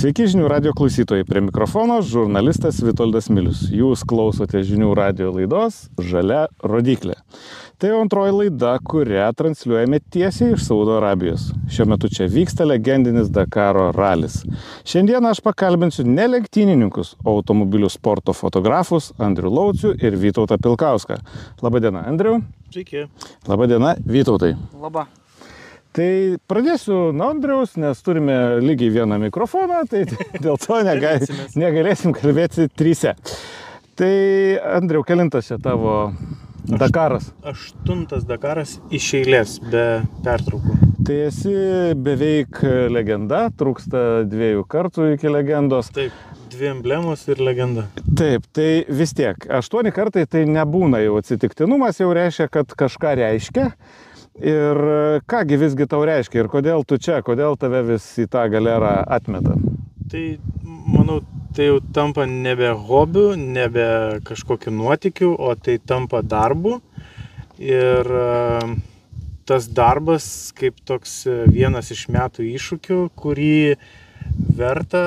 Sveiki žinių radio klausytojai. Prie mikrofono žurnalistas Vitoldas Milius. Jūs klausote žinių radio laidos Žalia rodiklė. Tai antroji laida, kurią transliuojame tiesiai iš Saudo Arabijos. Šiuo metu čia vyksta legendinis Dakaro ralis. Šiandien aš pakalbinsiu ne lenktynininkus, o automobilių sporto fotografus Andrių Laucių ir Vytautą Pilkauską. Labadiena, Andriu. Sveiki. Labadiena, Vytautai. Labą. Tai pradėsiu nuo Andriaus, nes turime lygiai vieną mikrofoną, tai dėl to negal, Kalbėsimės. negalėsim kalbėti tryse. Tai Andriau, kelintas čia tavo Dakaras. Aštuntas Dakaras iš eilės be pertraukų. Tai esi beveik legenda, trūksta dviejų kartų iki legendos. Taip, dvi emblemos ir legenda. Taip, tai vis tiek, aštuoni kartai tai nebūna jau atsitiktinumas, jau reiškia, kad kažką reiškia. Ir kągi visgi tau reiškia ir kodėl tu čia, kodėl tave vis į tą galerą atmeta. Tai, manau, tai jau tampa nebe hobiu, nebe kažkokiu nuotikiu, o tai tampa darbu. Ir e, tas darbas kaip toks e, vienas iš metų iššūkių, kurį verta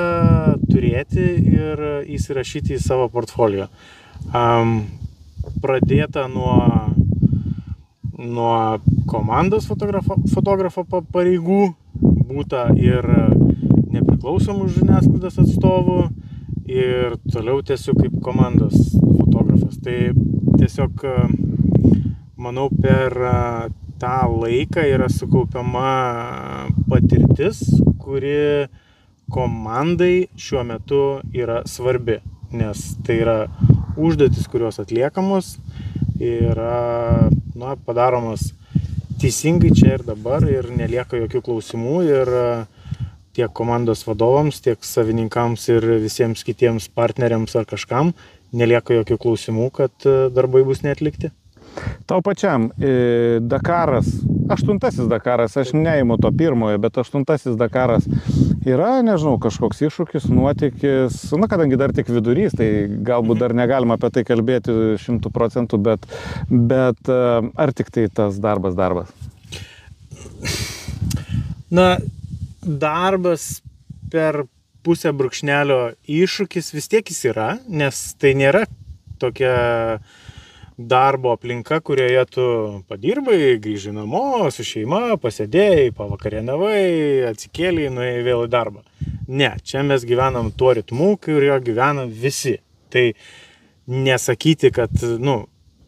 turėti ir įsirašyti į savo portfolio. Um, pradėta nuo nuo komandos fotografo, fotografo pa- pareigų, būta ir nepriklausomų žiniasklaidos atstovų ir toliau tiesiog kaip komandos fotografas. Tai tiesiog, manau, per tą laiką yra sukaupiama patirtis, kuri komandai šiuo metu yra svarbi, nes tai yra užduotis, kurios atliekamos yra na, padaromos teisingai čia ir dabar ir nelieka jokių klausimų ir e, tiek komandos vadovams, tiek savininkams ir visiems kitiems partneriams ar kažkam nelieka jokių klausimų, kad e, darbai bus netlikti. Tau pačiam e, Dakaras, aštuntasis Dakaras, aš neimu to pirmojo, bet aštuntasis Dakaras yra, nežinau, kažkoks iššūkis, nuotykis, na, kadangi dar tik vidurys, tai galbūt dar negalima apie tai kalbėti šimtų procentų, bet, bet e, ar tik tai tas darbas darbas? Na, darbas per pusę brūkšnelio iššūkis vis tiek jis yra, nes tai nėra tokia darbo aplinka, kurioje tu padirbai, grįžai namo su šeima, pasėdėjai, pavakarienavai, atsikėlai, nuėjai vėl į darbą. Ne, čia mes gyvenam tuo ritmu, kurio gyvena visi. Tai nesakyti, kad, nu,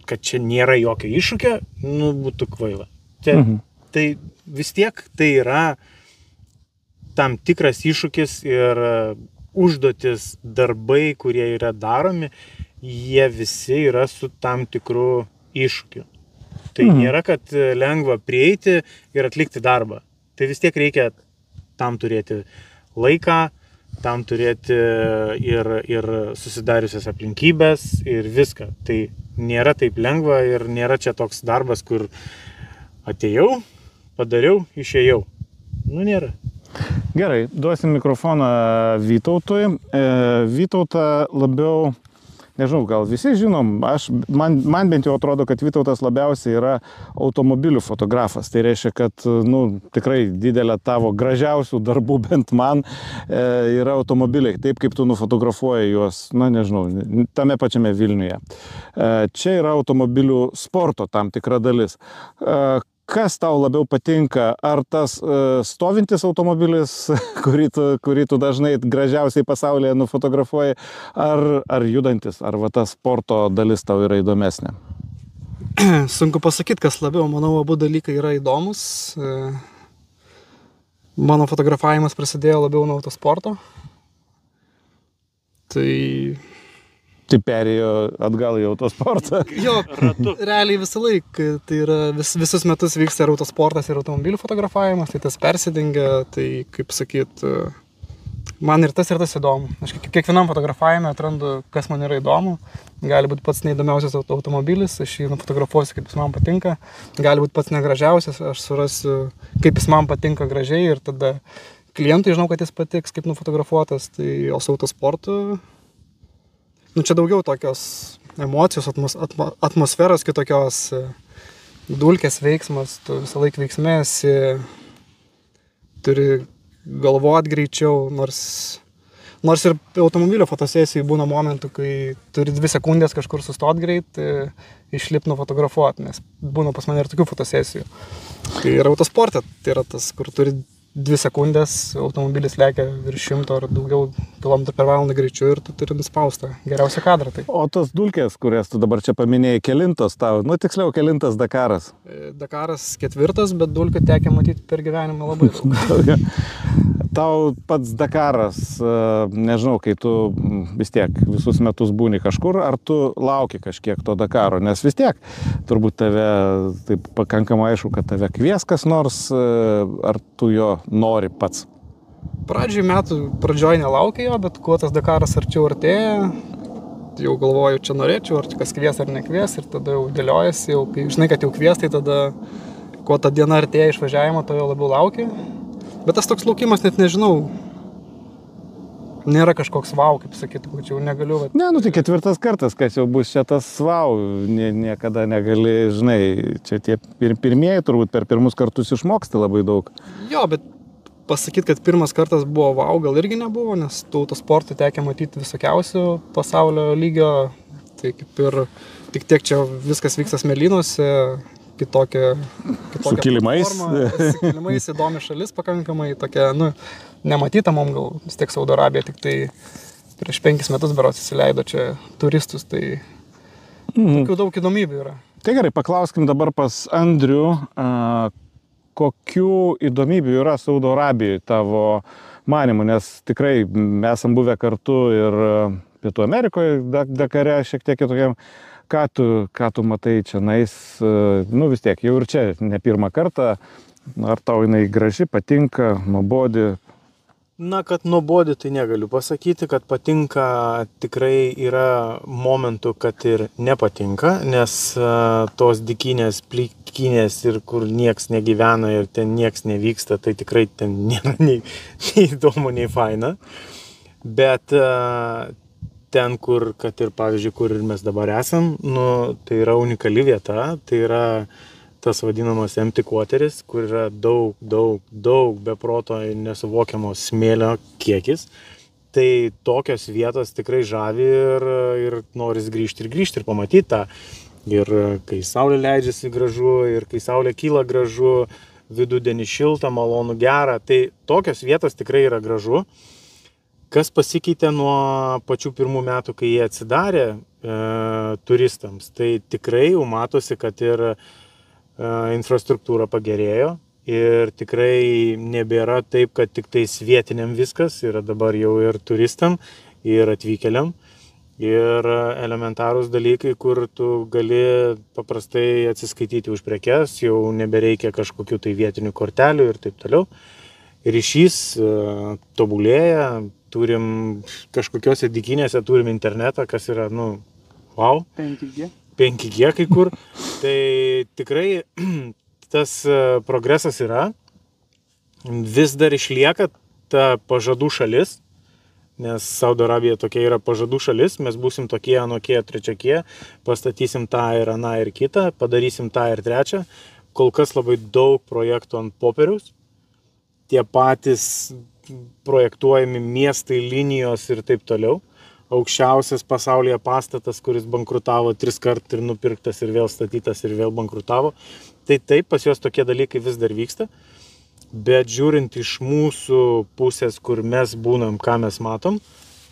kad čia nėra jokio iššūkio, nu, būtų kvaila. Čia, Mhm. Tai vis tiek tai yra tam tikras iššūkis ir užduotis, darbai, kurie yra daromi, jie visi yra su tam tikru iššūkiu. Tai Mhm. nėra, kad e, lengva prieiti ir atlikti darbą. Tai vis tiek reikia tam turėti laiką, tam turėti ir, ir susidariusias aplinkybės ir viską. Tai nėra taip lengva ir nėra čia toks darbas, kur atėjau, padariau, išėjau. Nu, nėra. Gerai, duosim mikrofoną Vytautui. E, Vytautą labiau, nežinau, gal visi žinom, aš, man, man bent jau atrodo, kad Vytautas labiausiai yra automobilių fotografas. Tai reiškia, kad nu, tikrai didelė tavo gražiausių darbų, bent man, e, yra automobiliai. Taip kaip tu nufotografuoji juos, na nežinau, tame pačiame Vilniuje. E, čia yra automobilių sporto tam tikra dalis. E, Kas tau labiau patinka, ar tas uh, stovintis automobilis, kurį tu, kurį tu dažnai gražiausiai pasaulyje nufotografuoji, ar, ar judantis, ar va ta sporto dalis tau yra įdomesnė? Sunku pasakyti, kas labiau, manau, abu dalykai yra įdomus. E, Mano fotografavimas prasidėjo labiau nuo autosporto. Tai Tai perėjo atgal į autosportą. jo, Ratu. realiai visą laiką, tai yra vis, visus metus vyksta ir autosportas, ir automobilių fotografavimas, tai tas persidengia, tai kaip sakyt, man ir tas ir tas įdomu. Aš kiek- kiekvienam fotografavime atrandu, kas man yra įdomu. Gali būti pats neįdomiausias auto- automobilis, aš jį nufotografuosiu, kaip jis man patinka. Gali būti pats negražiausias, aš surasiu, kaip jis man patinka gražiai ir tada klientui žinau, kad jis patiks, kaip nufotografuotas. Tai o su autosportu, nu čia daugiau tokios emocijos, atmos, atmo, atmosferos kitokios, e, dulkės veiksmas, tu visą laiką veiksmėsi, turi galvot greičiau, nors Nors ir automobilio fotosesijai būna momentų, kai turi dvi sekundės kažkur sustot greit, e, išlip nufotografuoti, nes būna pas mane ir tokių fotosesijų. Tai yra autosportė, tai yra tas, kur turi dvi sekundės automobilis lekia virš šimto ar daugiau kilometrų per valandą greičiu ir tu turi nuspaustą geriausią kadrą. Tai. O tos dulkės, kurias tu dabar čia paminėjai, kelintos tau, nu tiksliau, kelintas Dakaras. Dakaras ketvirtas, bet dulkių tekia matyti per gyvenimą labai daug. tau pats Dakaras, e, nežinau, kai tu vis tiek visus metus būni kažkur, ar tu lauki kažkiek to Dakaro, nes vis tiek turbūt tave, taip pakankamai aišku, kad tave kvies kas nors, e, ar tu jo nori pats. Pradžioj metų pradžioj nelaukia jo, bet kuo tas Dakaras arčiau artėja, jau galvoju, čia norėčiau, ar kas kvies ar nekvies ir tada jau dėliojasi, jau kai žinai, kad jau kvies, tai tada kuo ta diena artėja išvažiavimo, to jau labiau laukia. Bet tas toks laukimas net nežinau. Nėra kažkoks wow, kaip sakytų, kad jau negaliu. Bet... Ne, nu tai ketvirtas kartas, kas jau bus čia tas wow, nie, niekada negali, žinai, čia tie pir, pirmieji turbūt per pirmus kartus išmoksti labai daug. Jo, bet pasakyti, kad pirmas kartas buvo wow, gal irgi nebuvo, nes tų autosportų tekė matyti visokiausių pasaulio lygio. Tai kaip ir tik tiek čia viskas vyksta smėlynuose, kitokia, kitokia Su kilimais. platforma, Su kilimais įdomi šalis pakankamai, tokia, nu, nematyta mums gal vis tiek Saudo Arabija, tik tai prieš penkis metus beros įsileido čia turistus, tai Mhm. tokių daug įdomybių yra. Tai gerai, paklauskim dabar pas Andrių, a, kokių įdomybių yra Saudo Arabijoje tavo manimu, nes tikrai mes esam buvę kartu ir a, Pietų Amerikoje, Dak- Dakare, šiek tiek kitokiam. Ką tu, ką tu matai čia nais, nu vis tiek, jau ir čia ne pirmą kartą, ar tau jinai graži, patinka, nuobodi, Na, kad nuobodi tai negaliu pasakyti, kad patinka tikrai yra momentų, kad ir nepatinka, nes uh, tos dikinės, plikinės ir kur nieks negyvena ir ten nieks nevyksta, tai tikrai ten nėra nei, nei įdomu, nei faina. Bet uh, ten, kur, kad ir pavyzdžiui, kur ir mes dabar esam, nu, tai yra unikali vieta, tai yra tas vadinamas empty quarteris, kur yra daug, daug, daug beproto nesuvokiamo smėlio kiekis. Tai tokios vietos tikrai žavi ir, ir noris grįžti ir grįžti ir pamatyti tą. Ir kai saulė leidžiasi gražu, ir kai saulė kyla gražu, vidudienį šilta, malonu, gera. Tai tokios vietos tikrai yra gražu. Kas pasikeitė nuo pačių pirmų metų, kai jie atsidarė e, turistams, tai tikrai jau matosi, kad ir infrastruktūra pagerėjo ir tikrai nebėra taip, kad tik tais vietiniam viskas, yra dabar jau ir turistam, ir atvykėliam. Ir elementarūs dalykai, kur tu gali paprastai atsiskaityti už prekes, jau nebereikia kažkokių tai vietinių kortelių ir taip toliau. Ryšys tobulėja, turim kažkokiose dikinėse, turim internetą, kas yra, nu, wow. 5G. 5G kai kur. Tai tikrai tas progresas yra. Vis dar išlieka ta pažadų šalis, nes Saudo Arabija tokia yra pažadų šalis, mes būsim tokie, anokie, trečiakie, pastatysim tą ir aną ir kitą, padarysim tą ir trečią. Kol kas labai daug projektų ant popieriaus. Tie patys projektuojami miestai, linijos ir taip toliau aukščiausias pasaulyje pastatas, kuris bankrutavo tris kart ir nupirktas ir vėl statytas ir vėl bankrutavo. Tai taip, pas juos tokie dalykai vis dar vyksta. Bet žiūrint iš mūsų pusės, kur mes būnam, ką mes matom,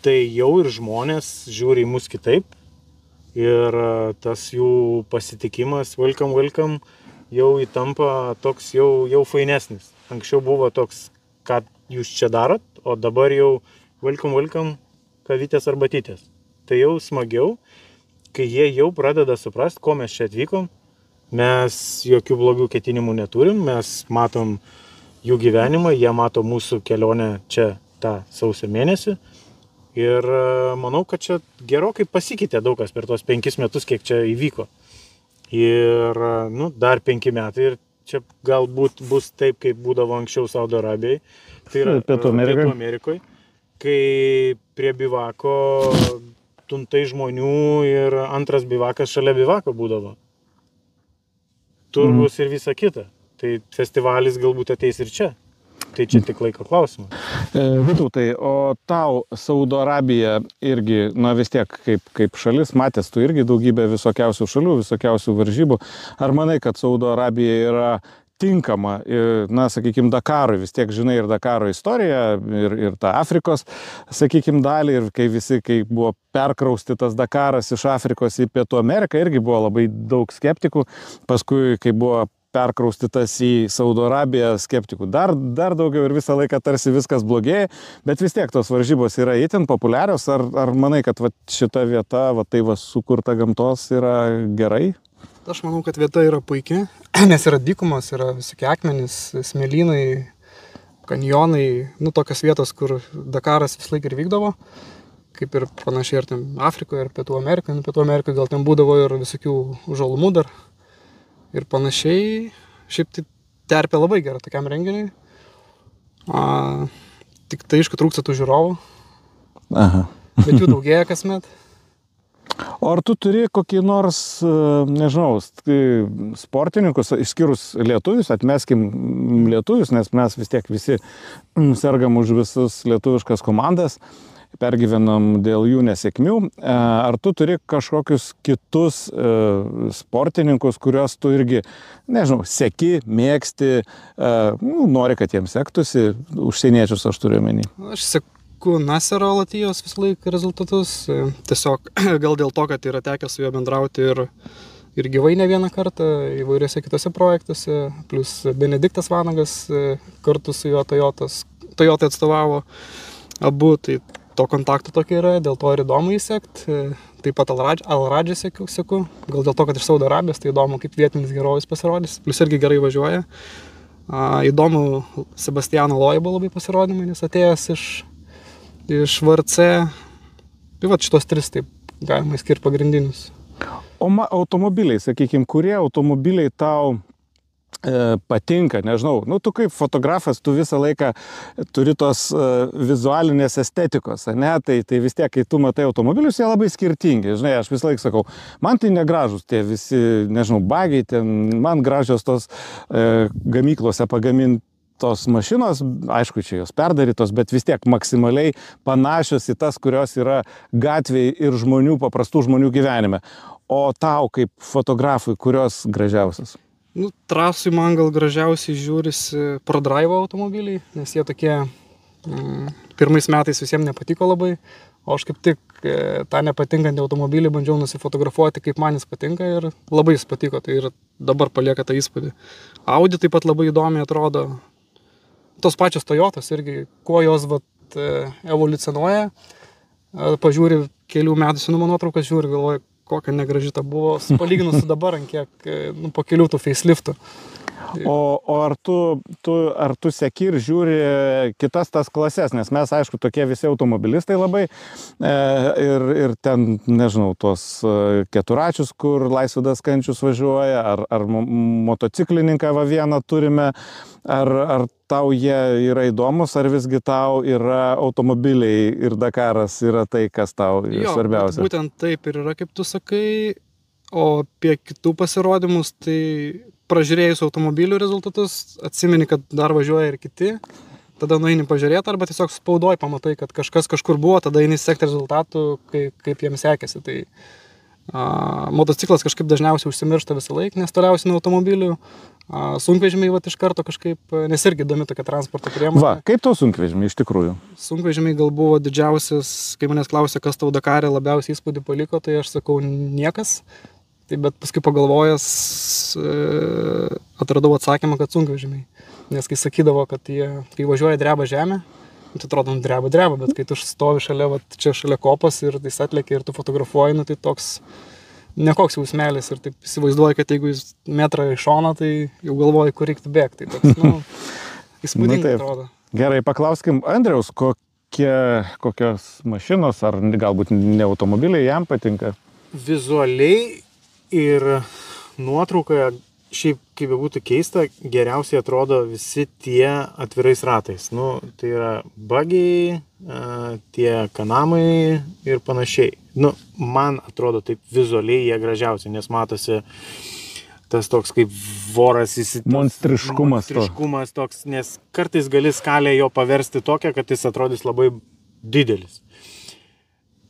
tai jau ir žmonės žiūri į mus kitaip. Ir tas jų pasitikimas, welcome, welcome, jau įtampa toks jau, jau fainesnis. Anksčiau buvo toks, ką jūs čia darot, o dabar jau welcome, welcome, kavytės arbatytės. Tai jau smagiau, kai jie jau pradeda suprasti, ko mes čia atvykom. Mes jokių blogų ketinimų neturim, mes matom jų gyvenimą, jie mato mūsų kelionę čia tą sausio mėnesį. Ir manau, kad čia gerokai pasikeitė daug kas per tos penkis metus, kiek čia įvyko. Ir, nu, dar penki metai ir čia galbūt bus taip, kaip būdavo anksčiau Saudo Arabijai. Tai yra Pietų Amerikoje. Pietų Amerikoje kai prie bivako tuntai žmonių ir antras bivakas šalia bivako būdavo. Turgus mm. ir visa kita. Tai festivalis galbūt ateis ir čia. tai čia tik laiko klausimas. E, Vytautai, o tau Saudo Arabija irgi, na vis tiek kaip, kaip šalis, matęs tu irgi daugybę visokiausių šalių, visokiausių varžybų. Ar manai, kad Saudo Arabija yra tinkama, na, sakykime, Dakarui, vis tiek žinai ir Dakaro istoriją, ir, ir tą Afrikos, sakykime, dalį, ir kai visi, kai buvo perkraustytas Dakaras iš Afrikos į Pietų Ameriką, irgi buvo labai daug skeptikų, paskui, kai buvo perkraustytas į Saudo Arabiją skeptikų. Dar, dar daugiau ir visą laiką tarsi viskas blogėja, bet vis tiek tos varžybos yra itin populiarios. Ar, ar manai, kad va, šita vieta, va, tai va, sukurta gamtos yra gerai? Aš manau, kad vieta yra puikia, nes yra dykumos, yra visokie akmenys, smėlynai, kanjonai, nu tokios vietos, kur Dakaras vis laik ir vykdavo, kaip ir panašiai ir ten Afrikoje, ir Pietų Amerikoje, nu, Pietų Amerikoje gal ten būdavo ir visokių žalumų dar ir panašiai. Šiaip tai terpė labai gera tokiam renginiui. A, tik tai, aišku, trūksta tų žiūrovų, Aha. bet jų daugėja kasmet. O ar tu turi kokį nors, e, nežinau, sportininkus, išskyrus lietuvius, atmeskim lietuvius, nes mes vis tiek visi mm, sergam už visus lietuviškas komandas, pergyvenam dėl jų nesėkmių. E, Ar tu turi kažkokius kitus e, sportininkus, kuriuos tu irgi, nežinau, seki, mėgsti, nu, nori, kad jiems sektųsi, užsieniečius aš turiu menį. Aš seku Nasero Latijos visą laiką rezultatus. e, Tiesiog gal dėl to, kad yra tekę su juo bendrauti ir, ir gyvai ne vieną kartą įvairiuose kitose projektuose. Plus Benediktas Vanagas e, kartu su juo Toyotas, Toyota atstovavo abu. Tai to kontakto tokia yra, dėl to ir įdomu įsekti. Taip pat Alradžį seku, seku, gal dėl to, kad iš Saudo Arabijos, tai įdomu, kaip vietinis herojus pasirodys. Plus irgi gerai važiuoja. A, įdomu, Sebastiano Loibo labai pasirodymai, nes atėjęs iš, iš VRC. Tai va šitos tris taip galima skirti pagrindinius. O automobiliai, sakykime, kurie automobiliai tau e, patinka, nežinau, nu tu kaip fotografas, tu visą laiką turi tos e, vizualinės estetikos, ne, tai, tai vis tiek, kai tu matai automobilius, jie labai skirtingi, žinai, aš visą laiką sakau, man tai negražus tie visi, nežinau, bagiai, ten, man gražios tos e, gamyklose pagaminti tos mašinos, aišku, čia jos perdarytos, bet vis tiek maksimaliai panašios į tas, kurios yra gatvėje ir žmonių, paprastų žmonių gyvenime. O tau kaip fotografui, kurios gražiausias? Nu, trasui man gal gražiausiai žiūrisi ProDrive automobiliai, nes jie tokie mm, pirmais metais visiems nepatiko labai, o aš kaip tik e, tą nepatinkantį automobilį bandžiau nusifotografuoti, kaip man jis patinka ir labai jis patiko, tai ir dabar palieka tą įspūdį. Audi taip pat labai įdomiai atrodo, tos pačios Toyotos irgi, kuo jos vat, e, evoliucionuoja, E, pažiūri kelių metų senumo nuotraukas, žiūri, galvoju, kokia negraži ta buvo, palyginus su dabar, ant kiek, e, nu, po kelių tų faceliftų. O, o ar, tu, tu, ar tu seki ir žiūri kitas tas klases, nes mes, aišku, tokie visi automobilistai labai e, ir, ir ten, nežinau, tos e, keturačius, kur laisvidas kančius važiuoja, ar, ar mo- motociklininką va vieną turime, ar, ar tau jie yra įdomus, ar visgi tau yra automobiliai ir Dakaras yra tai, kas tau Jo, svarbiausia. Būtent taip ir yra, kaip tu sakai, o apie kitų pasirodymus, tai pražiūrėjus automobilių rezultatus, atsimeni, kad dar važiuoja ir kiti, tada nueini pažiūrėti arba tiesiog spaudoj pamatai, kad kažkas kažkur buvo, tada eini sekti rezultatų, kaip, kaip jiems sekėsi. Tai a, motociklas kažkaip dažniausiai užsimiršta visą laiką, nes toliausiai nuo automobilių, a, sunkvežimiai va iš karto kažkaip, nes irgi įdomi tokia transporto priemonė. Va, kaip tau sunkvežimiai iš tikrųjų? Sunkvežimiai gal buvo didžiausias, kai manęs klausė, kas tau Dakarė labiausiai įspūdį paliko, tai aš sakau niekas. Tai bet paskui pagalvojęs e, atradau atsakymą, kad sunkvežimiai. Nes kai sakydavo, kad jie, kai važiuoja dreba žemė, nu, tai atrodo, nu, dreba, dreba, bet kai tu stovi šalia, va, čia šalia kopas ir jis atlėkia ir tu fotografuoji, nu, tai toks nekoks jausmelis ir taip įsivaizduoji, kad jeigu jis metrą iš šono, tai jau galvoji, kur reiktų bėgti. Tai toks, nu, įspūdingai taip. atrodo. Gerai, paklauskim Andriaus, kokie, kokios mašinos ar galbūt ne automobiliai jam patinka. Vizualiai ir nuotraukoje, šiaip kaip bebūtų keista, geriausiai atrodo visi tie atvirais ratais. Nu, tai yra bagiai, tie kanamai ir panašiai. Nu, man atrodo taip vizualiai jie gražiausi, nes matosi tas toks kaip voras įsitvirtinęs. Monstriškumas to. Monstriškumas toks, nes kartais gali skalę jo paversti tokią, kad jis atrodys labai didelis.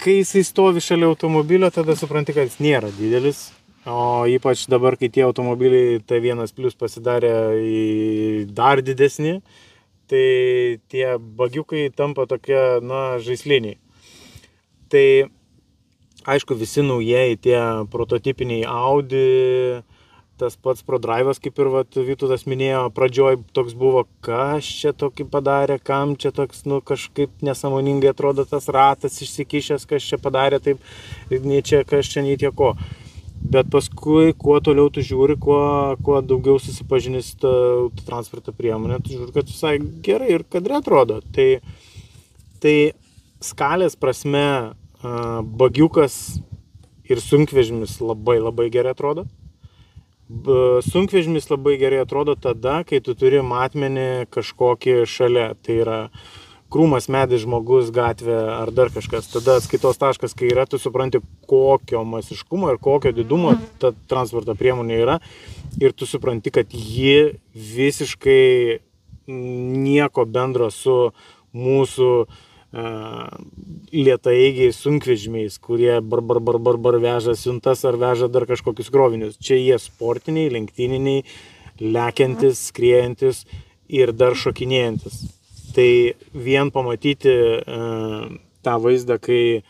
Kai jisai stovi šalia automobilio, tada supranti, kad jis nėra didelis. O ypač dabar, kai tie automobiliai T1 plus pasidarė dar didesnį, tai tie bagiukai tampa tokie, na, žaisliniai. Tai aišku, visi naujieji tie prototipiniai Audi, tas pats ProDrive'as, kaip ir vat, Vytutas minėjo, pradžioj toks buvo, kas čia tokį padarė, kam čia toks, nu, kažkaip nesamoningai atrodo tas ratas išsikišęs, kas čia padarė taip, nei čia, kas čia nei tieko. Bet paskui, kuo toliau tu žiūri, kuo, kuo daugiau susipažini su ta transporto priemonė, tu žiūri, kad visai gerai ir kadre atrodo. Tai, tai skalės prasme bagiukas ir sunkvežimis labai labai gerai atrodo. Sunkvežimis labai gerai atrodo tada, kai tu turi matmenį kažkokį šalia. Tai yra krūmas, medis, žmogus, gatvė ar dar kažkas. Tada atskaitos taškas, kai yra, tu supranti, kokio masiškumo ir kokio didumo ta transporto priemonė yra. Ir tu supranti, kad ji visiškai nieko bendro su mūsų uh, lietaigiais sunkvežimiais, kurie barbar barbar bar, bar veža siuntas ar veža dar kažkokius krovinius. Čia jie sportiniai, lenktyniniai, lekiantis, skriejantis ir dar šokinėjantis. Tai vien pamatyti e, tą vaizdą, kai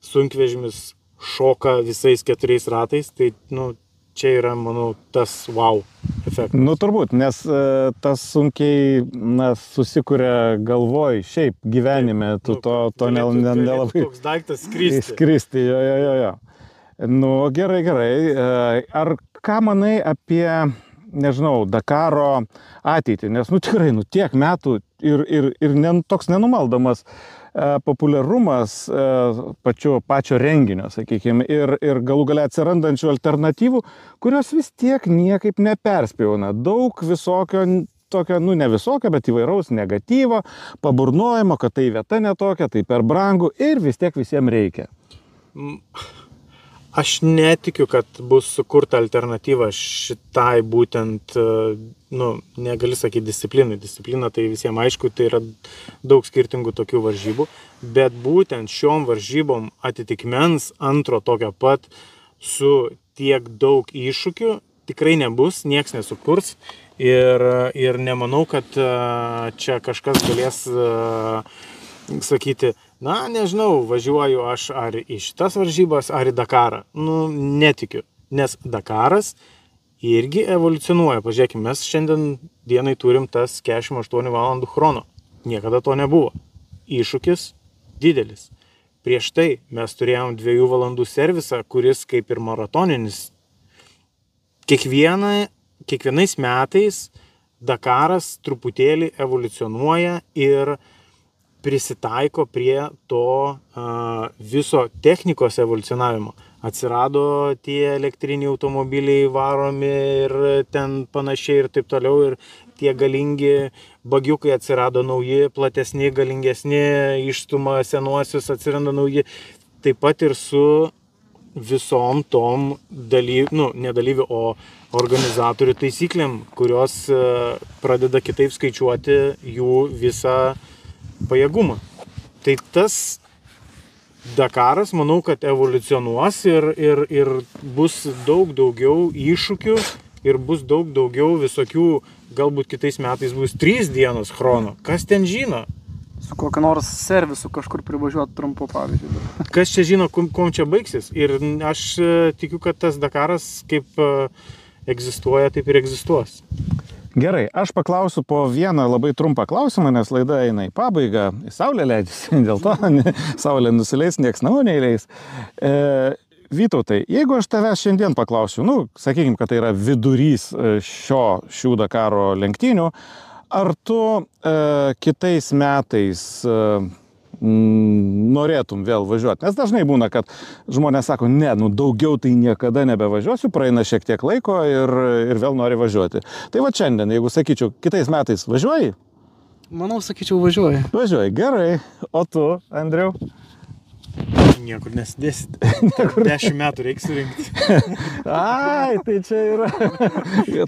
sunkvežimis šoka visais keturiais ratais, tai nu, čia yra, manau, tas wow efektas. Nu, turbūt, nes e, tas sunkiai na, susikuria galvoj, šiaip gyvenime, tu Nu, to, to galėtų- nel- nelabai. Toks daiktas skristi. Skristi, jo, jo, jo, jo. Nu, gerai, gerai. E, Ar ką manai apie, nežinau, Dakaro ateitį? Nes, nu, tikrai, nu, tiek metų ir, ir, ir ne, toks nenumaldomas e, populiarumas e, pačio, pačio renginio, sakykime, ir, ir galų galia atsirandančių alternatyvų, kurios vis tiek niekaip neperspjauna. Daug visokio tokio, nu ne visokio, bet įvairaus negatyvo, paburnojimo, kad tai vieta netokia, tai per brangu ir vis tiek visiems reikia. Aš netikiu, kad bus sukurta alternatyva šitai būtent, e, nu, negali sakyti disciplinai. Disciplina tai visiems aišku, tai yra daug skirtingų tokių varžybų, bet būtent šiom varžybom atitikmens antro tokio pat su tiek daug iššūkių tikrai nebus, nieks nesukurs ir, ir nemanau, kad e, čia kažkas galės e, sakyti, na, nežinau, važiuoju aš ar į šitas varžybas, ar į Dakarą. Nu, netikiu, nes Dakaras irgi evoliucionuoja. Pažiūrėkime, mes šiandien dienai turim tas 48 valandų chrono. Niekada to nebuvo. Iššūkis didelis. Prieš tai mes turėjom dviejų valandų servisą, kuris kaip ir maratoninis. Kiekviena, kiekvienais metais Dakaras truputėlį evoliucionuoja ir prisitaiko prie to viso technikos evoliucionavimo. Atsirado tie elektriniai automobiliai varomi ir ten panašiai ir taip toliau. Ir tie galingi bagiukai atsirado nauji, platesni, galingesni, išstuma senuosius, atsiranda nauji. Taip pat ir su visom tom dalyvių, nu, nedalyvių, o organizatorių taisyklėm, kurios pradeda kitaip skaičiuoti jų visą pajėgumą. Tai tas Dakaras, manau, kad evoliucionuos ir, ir, ir bus daug daugiau iššūkių ir bus daug daugiau visokių, galbūt kitais metais bus trys dienos chrono. Kas ten žino? Su kokiu nors servisu kažkur privažiuoti trumpu, pavyzdžiui. Kas čia žino, kum, kuom čia baigsis? Ir aš e, tikiu, kad tas Dakaras kaip e, egzistuoja, taip ir egzistuos. Gerai, aš paklausiu po vieną labai trumpą klausimą, nes laida eina į pabaigą. Saulė leidžiasi, dėl to saulė nusileis, nieks namo neįleis. E, Vytautai, jeigu aš tavęs šiandien paklausiu, nu, sakykime, kad tai yra vidurys e, šio šių Dakaro lenktynių, ar tu e, kitais metais e, norėtum vėl važiuoti? Nes dažnai būna, kad žmonės sako, ne, nu daugiau tai niekada nebevažiuosiu, praeina šiek tiek laiko ir, ir vėl nori važiuoti. Tai va šiandien, jeigu sakyčiau, kitais metais važiuoji, Manau, sakyčiau, važiuoji. važiuoji gerai, o tu, Andriau? Niekur nesidėsit. Dešimt metų reiks surinkti. Ai, tai čia yra.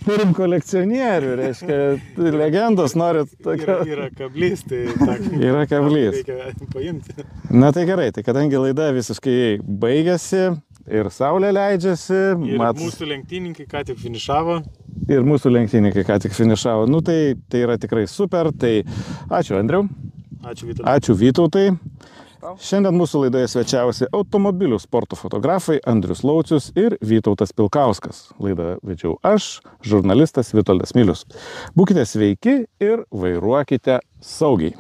Turim kolekcionierių, reiškia, legendos norit Yra, tokio. yra kablys, tai tą, Yra kablys. reikia paimti. Na tai gerai, tai kadangi laida visiškai baigėsi ir saulė leidžiasi, Ir mat, mūsų lenktyninkai ką tik finišavo. ir mūsų lenktynininkai ką tik finišavo. Nu tai, tai yra tikrai super. Tai ačiū Andriu, Ačiū Vytautai. ačiū Vytautai. Šiandien mūsų laidoje svečiavosi automobilių sporto fotografai Andrius Laucius ir Vytautas Pilkauskas. Laidą vedžiau aš, žurnalistas Vitoldas Milius. Būkite sveiki ir vairuokite saugiai.